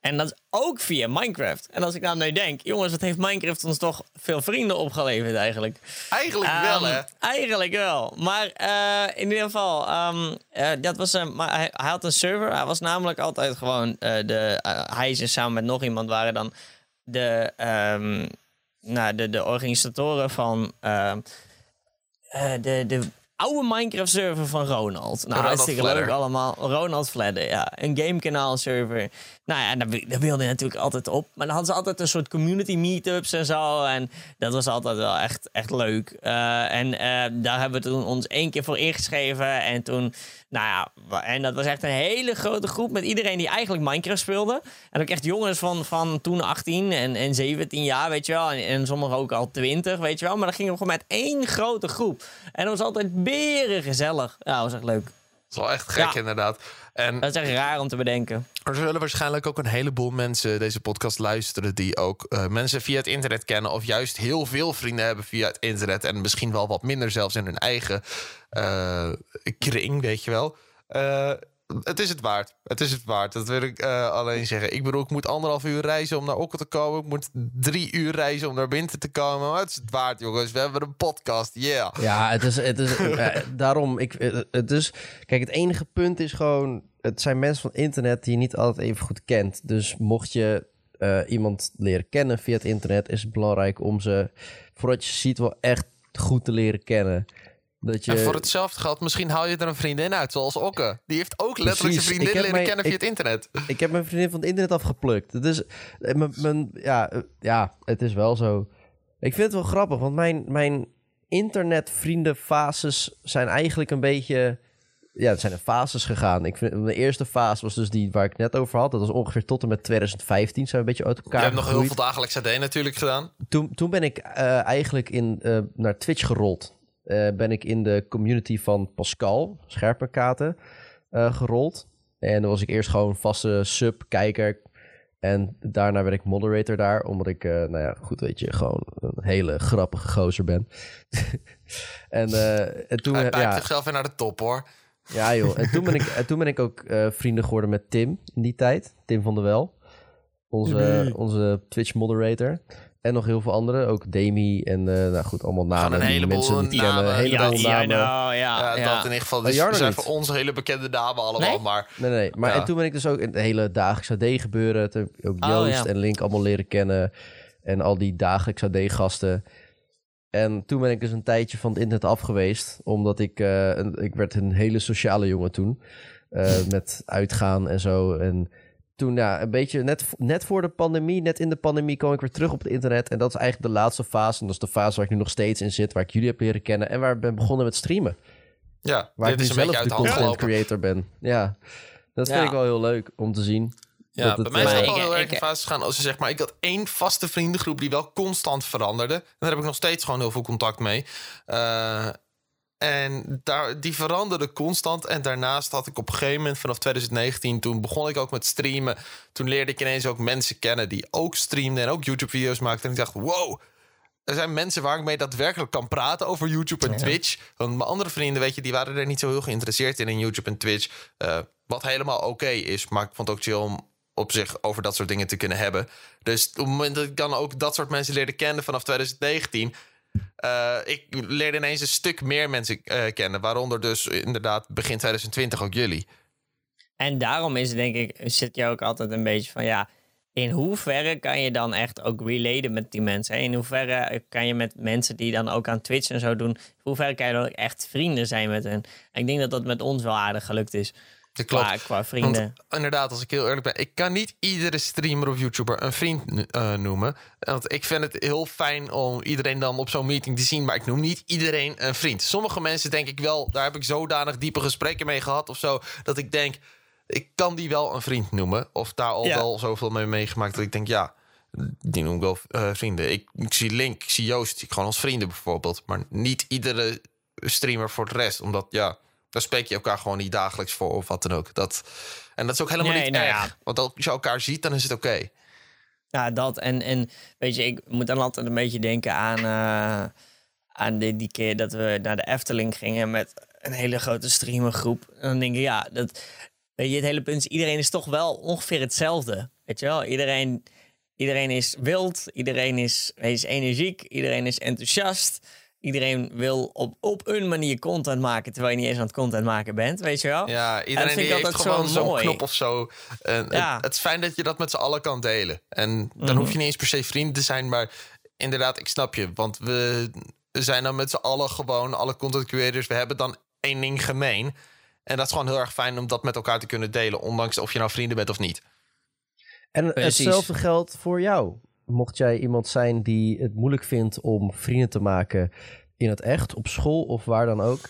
En dat is ook via Minecraft. En als ik nou nu denk, jongens, wat heeft Minecraft ons toch veel vrienden opgeleverd eigenlijk? Eigenlijk wel, Ehm, hè? Eigenlijk wel. Maar eh, in ieder geval, ehm, eh, dat was een, maar hij, hij had een server. Hij was namelijk altijd gewoon de. hij is samen met nog iemand waren dan de, ehm, nou, de, de organisatoren van eh, de, de oude Minecraft server van Ronald. Nou, hartstikke leuk allemaal. Ronald Fladder, ja. Een gamekanaal server. Nou ja, daar, wi- daar wilde hij natuurlijk altijd op. Maar dan hadden ze altijd een soort community meetups en zo. En dat was altijd wel echt, echt leuk. Eh, en eh, daar hebben we toen ons één keer voor ingeschreven. En toen, nou ja, en dat was echt een hele grote groep met iedereen die eigenlijk Minecraft speelde. En ook echt jongens van, van toen 18 en, en 17 jaar, weet je wel. En, en sommigen ook al 20, weet je wel. Maar dan gingen we gewoon met één grote groep. En dat was altijd beren gezellig. Ja, dat was echt leuk. Dat is wel echt gek, Ja. inderdaad. En Dat is echt raar om te bedenken. Er zullen waarschijnlijk ook een heleboel mensen deze podcast luisteren die ook eh, mensen via het internet kennen of juist heel veel vrienden hebben via het internet en misschien wel wat minder zelfs in hun eigen kring, weet je wel. Eh, het is het waard. Het is het waard. Dat wil ik eh, alleen zeggen. Ik bedoel, ik moet anderhalf uur reizen om naar Okkel te komen. Ik moet drie uur reizen om naar Winter te komen. Maar het is het waard, jongens. We hebben een podcast. Yeah. Ja, het is, het is eh, daarom. Ik, eh, het is, kijk, het enige punt is gewoon: het zijn mensen van internet die je niet altijd even goed kent. Dus mocht je eh, iemand leren kennen via het internet, is het belangrijk om ze, voordat je ziet, wel echt goed te leren kennen. Dat je, En voor hetzelfde geld, misschien haal je er een vriendin uit, zoals Okke. Die heeft ook letterlijk zijn vriendin leren kennen via ik- het internet. Ik heb mijn vriendin van het internet afgeplukt. Het is, eh, mijn, mijn- ja, eh, ja, het is wel zo. Ik vind het wel grappig, want mijn, mijn internetvriendenfases zijn eigenlijk een beetje... Ja, het zijn in fases gegaan. Ik vind, mijn eerste fase was dus die waar ik het net over had. Dat was ongeveer tot en met 2015. Zijn we een beetje uit Je elkaar hebt nog heel veel dagelijks AD natuurlijk gedaan. Toen, toen ben ik eh, eigenlijk in, naar Twitch gerold. Eh, ben ik in de community van Pascal, Scherpenkaten, eh gerold. En dan was ik eerst gewoon vaste sub-kijker. En daarna werd ik moderator daar, omdat ik, eh, nou ja, goed weet je, gewoon een hele grappige gozer ben. en, eh, en toen, Hij pijpt ja, zichzelf weer naar de top, hoor. ja joh, en toen ben ik, en toen ben ik ook eh, vrienden geworden met Tim in die tijd. Tim van der Wel. Onze, onze Twitch moderator. En nog heel veel anderen. Ook Demi en uh, nou goed, allemaal namen. een die heleboel mensen namen. kennen. Een heleboel ja, namen. nou, ja, Ja, ja. dat in ieder geval. Dus zijn niet. voor ons hele bekende namen allemaal. Nee? Maar Nee, nee. Maar Ja. en toen ben ik dus ook in het hele dagelijks AD gebeuren. Toen heb ik ook Oh, Joost ja. en Link allemaal leren kennen. En al die dagelijks AD gasten. En toen ben ik dus een tijdje van het internet af geweest. Omdat ik, eh, een, ik werd een hele sociale jongen toen. eh, met uitgaan en zo. En toen, ja, een beetje net, net voor de pandemie, net in de pandemie, kwam ik weer terug op het internet. En dat is eigenlijk de laatste fase. En dat is de fase waar ik nu nog steeds in zit. Waar ik jullie heb leren kennen. En waar ik ben begonnen met streamen. ja, Waar dit ik is nu een beetje zelf uit de content creator ben. Ja, dat vind Ja. ik wel heel leuk om te zien. Ja, dat bij het, mij is eh, het wel heel erg ik- in fase gegaan als je zeg maar... Ik had één vaste vriendengroep die wel constant veranderde. En daar heb ik nog steeds gewoon heel veel contact mee. Eh, en daar, die veranderde constant. En daarnaast had ik op een gegeven moment vanaf 2019... toen begon ik ook met streamen. Toen leerde ik ineens ook mensen kennen die ook streamden... en ook YouTube-video's maakten. En ik dacht, wow... Er zijn mensen waar ik mee daadwerkelijk kan praten over YouTube en Twitch. Want mijn andere vrienden, weet je, die waren er niet zo heel geïnteresseerd in in YouTube en Twitch. Eh, wat helemaal oké is. Maar ik vond het ook chill om op zich over dat soort dingen te kunnen hebben. Dus op het moment dat ik dan ook dat soort mensen leerde kennen vanaf 2019. Eh, ik leerde ineens een stuk meer mensen eh, kennen. Waaronder dus inderdaad begin 2020 ook jullie. En daarom is denk ik, zit je ook altijd een beetje van ja, in hoeverre kan je dan echt ook relaten met die mensen? In hoeverre kan je met mensen die dan ook aan Twitch en zo doen, in hoeverre kan je dan ook echt vrienden zijn met hen? En ik denk dat dat met ons wel aardig gelukt is. Dat klopt. Qua, qua vrienden. Want inderdaad, als ik heel eerlijk ben, ik kan niet iedere streamer of YouTuber een vriend eh, noemen. Want ik vind het heel fijn om iedereen dan op zo'n meeting te zien, maar ik noem niet iedereen een vriend. Sommige mensen denk ik wel, daar heb ik zodanig diepe gesprekken mee gehad of zo, dat ik denk, ik kan die wel een vriend noemen. Of daar al Ja. wel zoveel mee meegemaakt dat ik denk, ja, die noem ik wel eh, vrienden. Ik, ik zie Link, ik zie Joost, ik gewoon als vrienden bijvoorbeeld. Maar niet iedere streamer voor de rest, omdat ja, daar spreek je elkaar gewoon niet dagelijks voor of wat dan ook. Dat, en dat is ook helemaal Nee, niet nou erg. ja. Want als je elkaar ziet, dan is het oké. Ja, dat. En, en weet je, ik moet dan altijd een beetje denken aan, eh, aan die, die keer dat we naar de Efteling gingen met een hele grote streamergroep. En dan denk ik, ja, dat, weet je, het hele punt is, iedereen is toch wel ongeveer hetzelfde. Weet je wel, iedereen, iedereen is wild, iedereen is, is energiek, iedereen is enthousiast. Iedereen wil op, op een manier content maken, terwijl je niet eens aan het content maken bent, weet je wel? Ja, iedereen die heeft gewoon zo'n knop of zo. En Ja. het, het is fijn dat je dat met z'n allen kan delen. En dan Mhm. hoef je niet eens per se vrienden te zijn, maar inderdaad, ik snap je. Want we zijn dan met z'n allen gewoon, alle content creators, we hebben dan één ding gemeen. En dat is gewoon heel erg fijn om dat met elkaar te kunnen delen, ondanks of je nou vrienden bent of niet. En Precies. hetzelfde geldt voor jou. Mocht jij iemand zijn die het moeilijk vindt om vrienden te maken in het echt, op school of waar dan ook,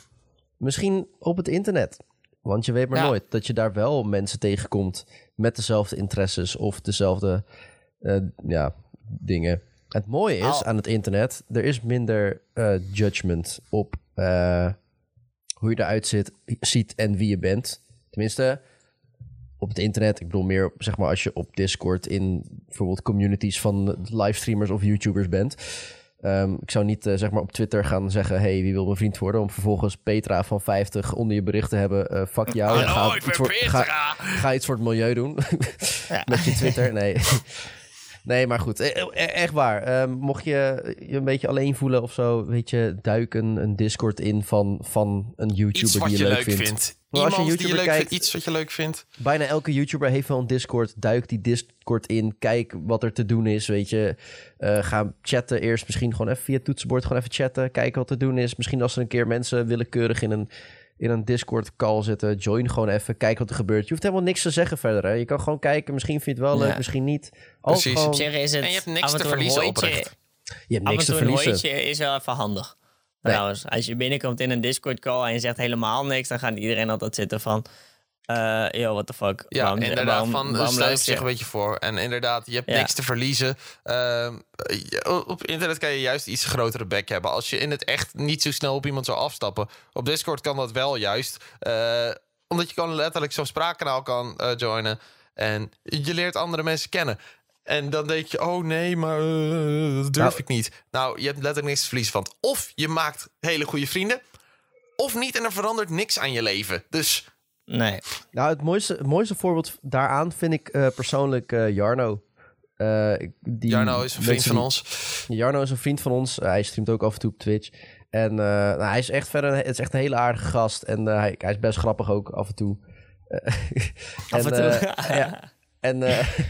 misschien op het internet. Want je weet maar Ja. nooit dat je daar wel mensen tegenkomt met dezelfde interesses of dezelfde eh, ja, dingen. Het mooie is aan het internet, er is minder eh, judgment op eh, hoe je eruit zit, ziet en wie je bent. Tenminste, op het internet. Ik bedoel meer, zeg maar, als je op Discord in bijvoorbeeld communities van livestreamers of YouTubers bent. Ehm, ik zou niet eh, zeg maar op Twitter gaan zeggen: hey, wie wil mijn vriend worden? Om vervolgens Petra van 50 onder je bericht te hebben. eh fuck jou. Hallo, ga, ik ben iets voor, ga, Petra. ga iets voor het milieu doen. Met je Twitter. Nee. Nee, maar goed. E- e- Echt waar. Ehm, mocht je je een beetje alleen voelen of zo, weet je, duik een, een Discord in van, van een YouTuber Iets wat die je leuk vindt. vindt. Als je Iemand die je YouTuber leuk kijkt- vindt, iets wat je leuk vindt. Bijna elke YouTuber heeft wel een Discord. Duik die Discord in. Kijk wat er te doen is. Weet je, Eh, ga chatten eerst. Misschien gewoon even via het toetsenbord. Gewoon even chatten. Kijken wat te doen is. Misschien als er een keer mensen willekeurig in een, in een Discord call zitten. Join gewoon even. Kijk wat er gebeurt. Je hoeft helemaal niks te zeggen verder. Hè? Je kan gewoon kijken. Misschien vind je het wel leuk. Ja. Misschien niet. Als Precies. gewoon- Op zich is het En je hebt niks te verliezen oprecht. je hebt Af niks en te toe een verliezen. is wel even handig. Nee. Trouwens, als je binnenkomt in een Discord-call en je zegt helemaal niks, dan gaat iedereen altijd zitten van... eh yo, what the fuck? Ja, Waarom- inderdaad. waarom- van waarom stel je zich je? een beetje voor. En inderdaad, je hebt Ja. niks te verliezen. Ehm, je- op internet kan je juist iets grotere bek hebben. Als je in het echt niet zo snel op iemand zou afstappen. Op Discord kan dat wel juist. Eh, omdat je kan letterlijk zo'n spraakkanaal kan eh, joinen. En je leert andere mensen kennen. En dan denk je, oh nee, maar dat durf Nou- ik niet. Nou, je hebt letterlijk niks te verliezen. Want of je maakt hele goede vrienden. Of niet en er verandert niks aan je leven. Dus Nee. Nou, het mooiste, het mooiste voorbeeld daaraan vind ik eh, persoonlijk eh, Jarno. Eh, die Jarno is een vriend van die- ons. Jarno is een vriend van ons. Hij streamt ook af en toe op Twitch. En eh, nou, hij is echt verder, het is echt een hele aardige gast. En eh, hij, hij is best grappig ook af en toe. Eh, Af en toe. eh, ja. En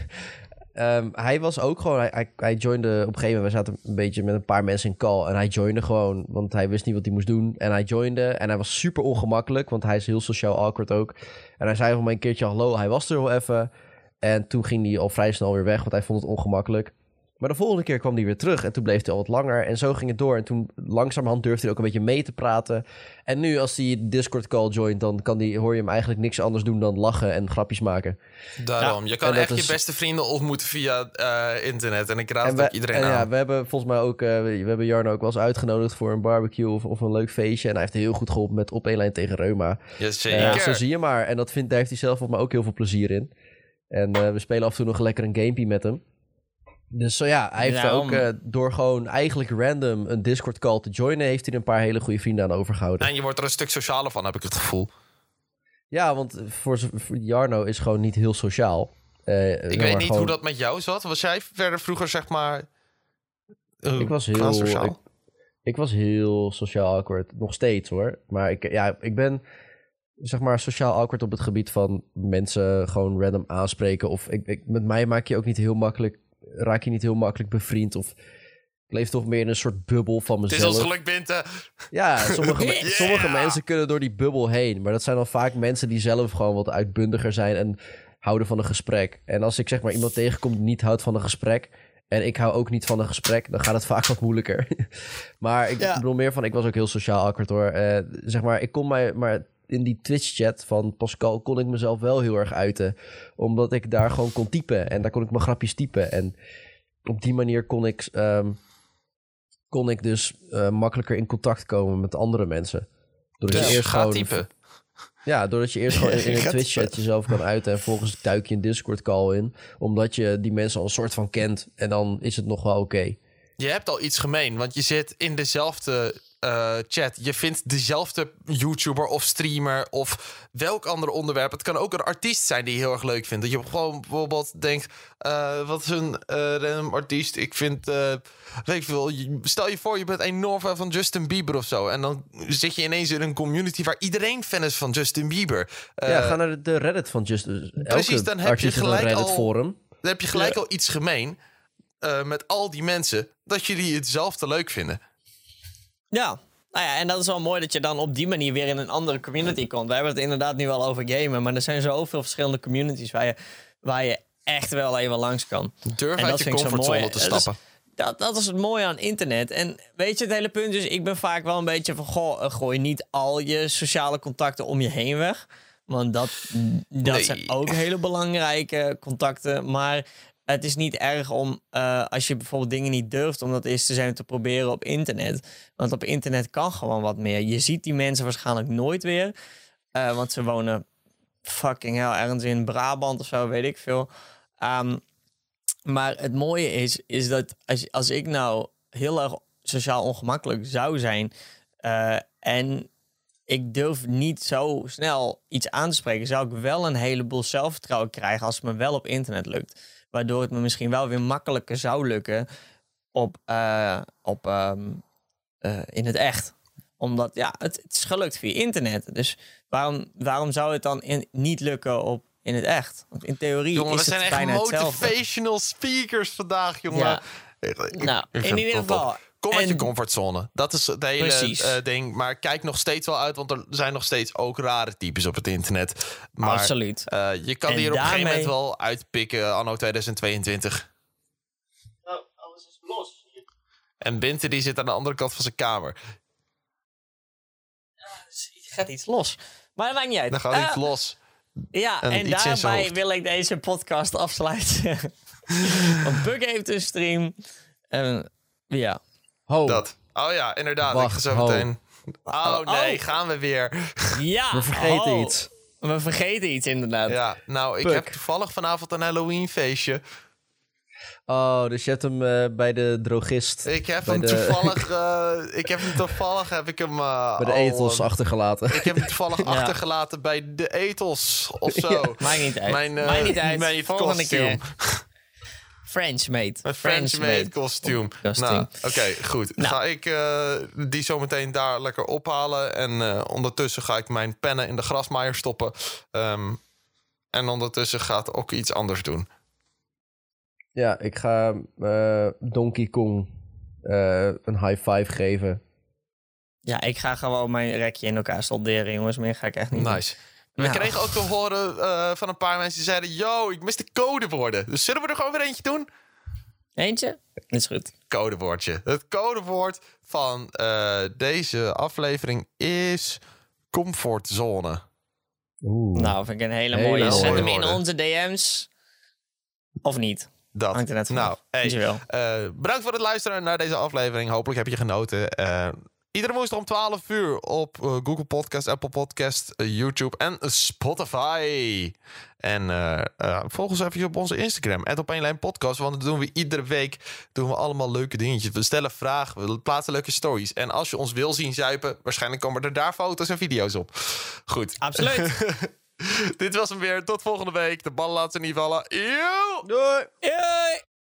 eh, ehm, hij was ook gewoon, hij, hij, hij joinde op een gegeven moment, we zaten een beetje met een paar mensen in call. En hij joinde gewoon, want hij wist niet wat hij moest doen. En hij joinde en hij was super ongemakkelijk, want hij is heel sociaal awkward ook. En hij zei van mij een keertje hallo, hij was er wel even. En toen ging hij al vrij snel weer weg, want hij vond het ongemakkelijk. Maar de volgende keer kwam hij weer terug en toen bleef hij al wat langer. En zo ging het door. En toen langzamerhand durfde hij ook een beetje mee te praten. En nu als hij Discord call joint, dan kan die, hoor je hem eigenlijk niks anders doen dan lachen en grapjes maken. Daarom. je kan echt is- je beste vrienden ontmoeten via eh, internet. En ik raad En, we, ook iedereen en aan. ja, we hebben volgens mij ook, eh, we hebben Jarno ook wel eens uitgenodigd voor een barbecue of, of een leuk feestje. En hij heeft heel goed geholpen met op één lijn tegen Reuma. Jazeker. Eh, zo zie je maar. En dat vindt, daar heeft hij zelf volgens mij ook heel veel plezier in. En eh, we spelen af en toe nog lekker een gamepje met hem. Dus zo ja, hij heeft ook eh, door gewoon eigenlijk random een Discord call te joinen, heeft hij een paar hele goede vrienden aan overgehouden. En je wordt er een stuk socialer van, heb ik het gevoel. Ja, want voor, Jarno is gewoon niet heel sociaal. Eh, Ik weet niet gewoon- hoe dat met jou zat. Was jij verder vroeger, zeg maar... eh, Ik was heel, sociaal? ik, ik was heel sociaal awkward. Nog steeds hoor. Maar ik, ja, ik ben zeg maar sociaal awkward op het gebied van mensen gewoon random aanspreken. Of ik, ik, met mij maak je ook niet heel makkelijk, raak je niet heel makkelijk bevriend. Of ik leef toch meer in een soort bubbel van Het is mezelf. ons geluk, Binte. Ja, sommige, Yeah! sommige mensen kunnen door die bubbel heen. Maar dat zijn dan vaak mensen die zelf gewoon wat uitbundiger zijn en houden van een gesprek. En als ik zeg maar iemand tegenkom die niet houdt van een gesprek. En ik hou ook niet van een gesprek, dan gaat het vaak wat moeilijker. maar ik Ja. bedoel meer van, ik was ook heel sociaal awkward hoor. Eh, zeg maar, ik kon mij, maar in die Twitch-chat van Pascal kon ik mezelf wel heel erg uiten. Omdat ik daar gewoon kon typen en daar kon ik mijn grapjes typen. En op die manier kon ik, ehm, kon ik dus eh, makkelijker in contact komen met andere mensen. Doordat Dus je eerst gewoon, typen. Ja, doordat je eerst gewoon in, in een Twitch-chat jezelf kan uiten. En vervolgens duik je een Discord-call in. Omdat je die mensen al een soort van kent. En dan is het nog wel oké. Je hebt al iets gemeen, want je zit in dezelfde eh, chat. Je vindt dezelfde YouTuber of streamer of welk ander onderwerp. Het kan ook een artiest zijn die je heel erg leuk vindt. Dat je gewoon bijvoorbeeld denkt, eh, wat is een eh, random artiest? Ik vind, weet ik veel, stel je voor je bent enorm fan van Justin Bieber of zo. En dan zit je ineens in een community waar iedereen fan is van Justin Bieber. Ja, ga naar de, Reddit van Just... Elke precies, dan heb je gelijk al- Reddit-forum. Dan heb je gelijk al iets gemeen met al die mensen dat jullie hetzelfde leuk vinden. Ja. Nou ja, en dat is wel mooi dat je dan op die manier weer in een andere community komt. We hebben het inderdaad nu wel over gamen, maar er zijn zoveel verschillende communities waar je, waar je echt wel even langs kan. Durf En uit dat je comfortzone te stappen. Dat, dat is het mooie aan internet. En weet je, het hele punt is, ik ben vaak wel een beetje van, goh, eh, gooi niet al je sociale contacten om je heen weg. Want dat, dat Nee. zijn ook hele belangrijke contacten. Maar het is niet erg om, eh, als je bijvoorbeeld dingen niet durft, om dat eens te zijn te proberen op internet. Want op internet kan gewoon wat meer. Je ziet die mensen waarschijnlijk nooit weer. eh, want ze wonen fucking hell ergens in Brabant of zo, weet ik veel. Ehm, maar het mooie is, is dat als, als ik nou heel erg sociaal ongemakkelijk zou zijn eh, en ik durf niet zo snel iets aan te spreken, zou ik wel een heleboel zelfvertrouwen krijgen als het me wel op internet lukt. Waardoor het me misschien wel weer makkelijker zou lukken op, eh, op, ehm, eh, in het echt. Omdat ja, het, het is gelukt via internet. Dus waarom, waarom zou het dan in, niet lukken op, in het echt? Want in theorie Jongen, we is zijn het echt bijna hetzelfde. motivational speakers vandaag, jongen. Ja. Ik- ik- Nou, ik in ieder top. Kom uit je comfortzone. Dat is het hele Precies. eh, ding. Maar kijk nog steeds wel uit, want er zijn nog steeds ook rare types op het internet. Maar Absoluut. eh, je kan En die er op een gegeven moment wel uitpikken anno 2022. Nou, alles is los. En Binte die zit aan de andere kant van zijn kamer. gaat iets los. Maar dat maakt niet uit. Dan gaat Eh, iets los. Ja, En daarbij wil ik deze podcast afsluiten. Want Buk heeft een stream. En ja. Ho, Dat. Oh ja, inderdaad. Wacht, ik ga zo ho. meteen... Oh nee, Oh. gaan we weer. Ja. we vergeten oh. iets. We vergeten iets inderdaad. Ja, nou, ik Puk. heb toevallig vanavond een Halloween feestje. Oh, dus je hebt hem eh, bij de drogist. Ik heb hem de- toevallig, eh, ik heb hem toevallig, heb ik hem eh, bij de etels achtergelaten. Ik heb hem toevallig achtergelaten bij de etels of zo. Maakt niet uit. Mijn, Maakt niet uit. mijn Volgende kostuum. keer. French made. Een French-made kostuum. Kostuum. Nou, oké, goed. Nou. Ga ik eh, die zometeen daar lekker ophalen. En eh, ondertussen ga ik mijn pennen in de grasmaaier stoppen. Ehm, en ondertussen gaat ook iets anders doen. Ja, ik ga eh, Donkey Kong eh, een high five geven. Ja, ik ga gewoon mijn rekje in elkaar solderen, jongens. Meer ga ik echt niet doen. We kregen ook te horen eh, van een paar mensen die zeiden... Yo, ik mis de codewoorden. Dus zullen we er gewoon weer eentje doen? Eentje? Dat is goed. Codewoordje. Het codewoord van eh, deze aflevering is... Comfortzone. Oeh. Nou, vind ik een hele Hele mooie. Zet hem in onze DM's. Of niet. Dat. Hangt er net vanaf. Nou, hey. Eh, bedankt voor het luisteren naar deze aflevering. Hopelijk heb je genoten. Iedere woensdag om 12 uur op eh, Google Podcast, Apple Podcast, eh, YouTube en Spotify. En eh, volg ons even op onze Instagram, op lijn podcast. Want dat doen we iedere week doen we allemaal leuke dingetjes. We stellen vragen, we plaatsen leuke stories. En als je ons wil zien zuipen, waarschijnlijk komen er daar foto's en video's op. Goed. Absoluut. Dit was hem weer. Tot volgende week. De ballen laten ze niet vallen. Yo! Doei!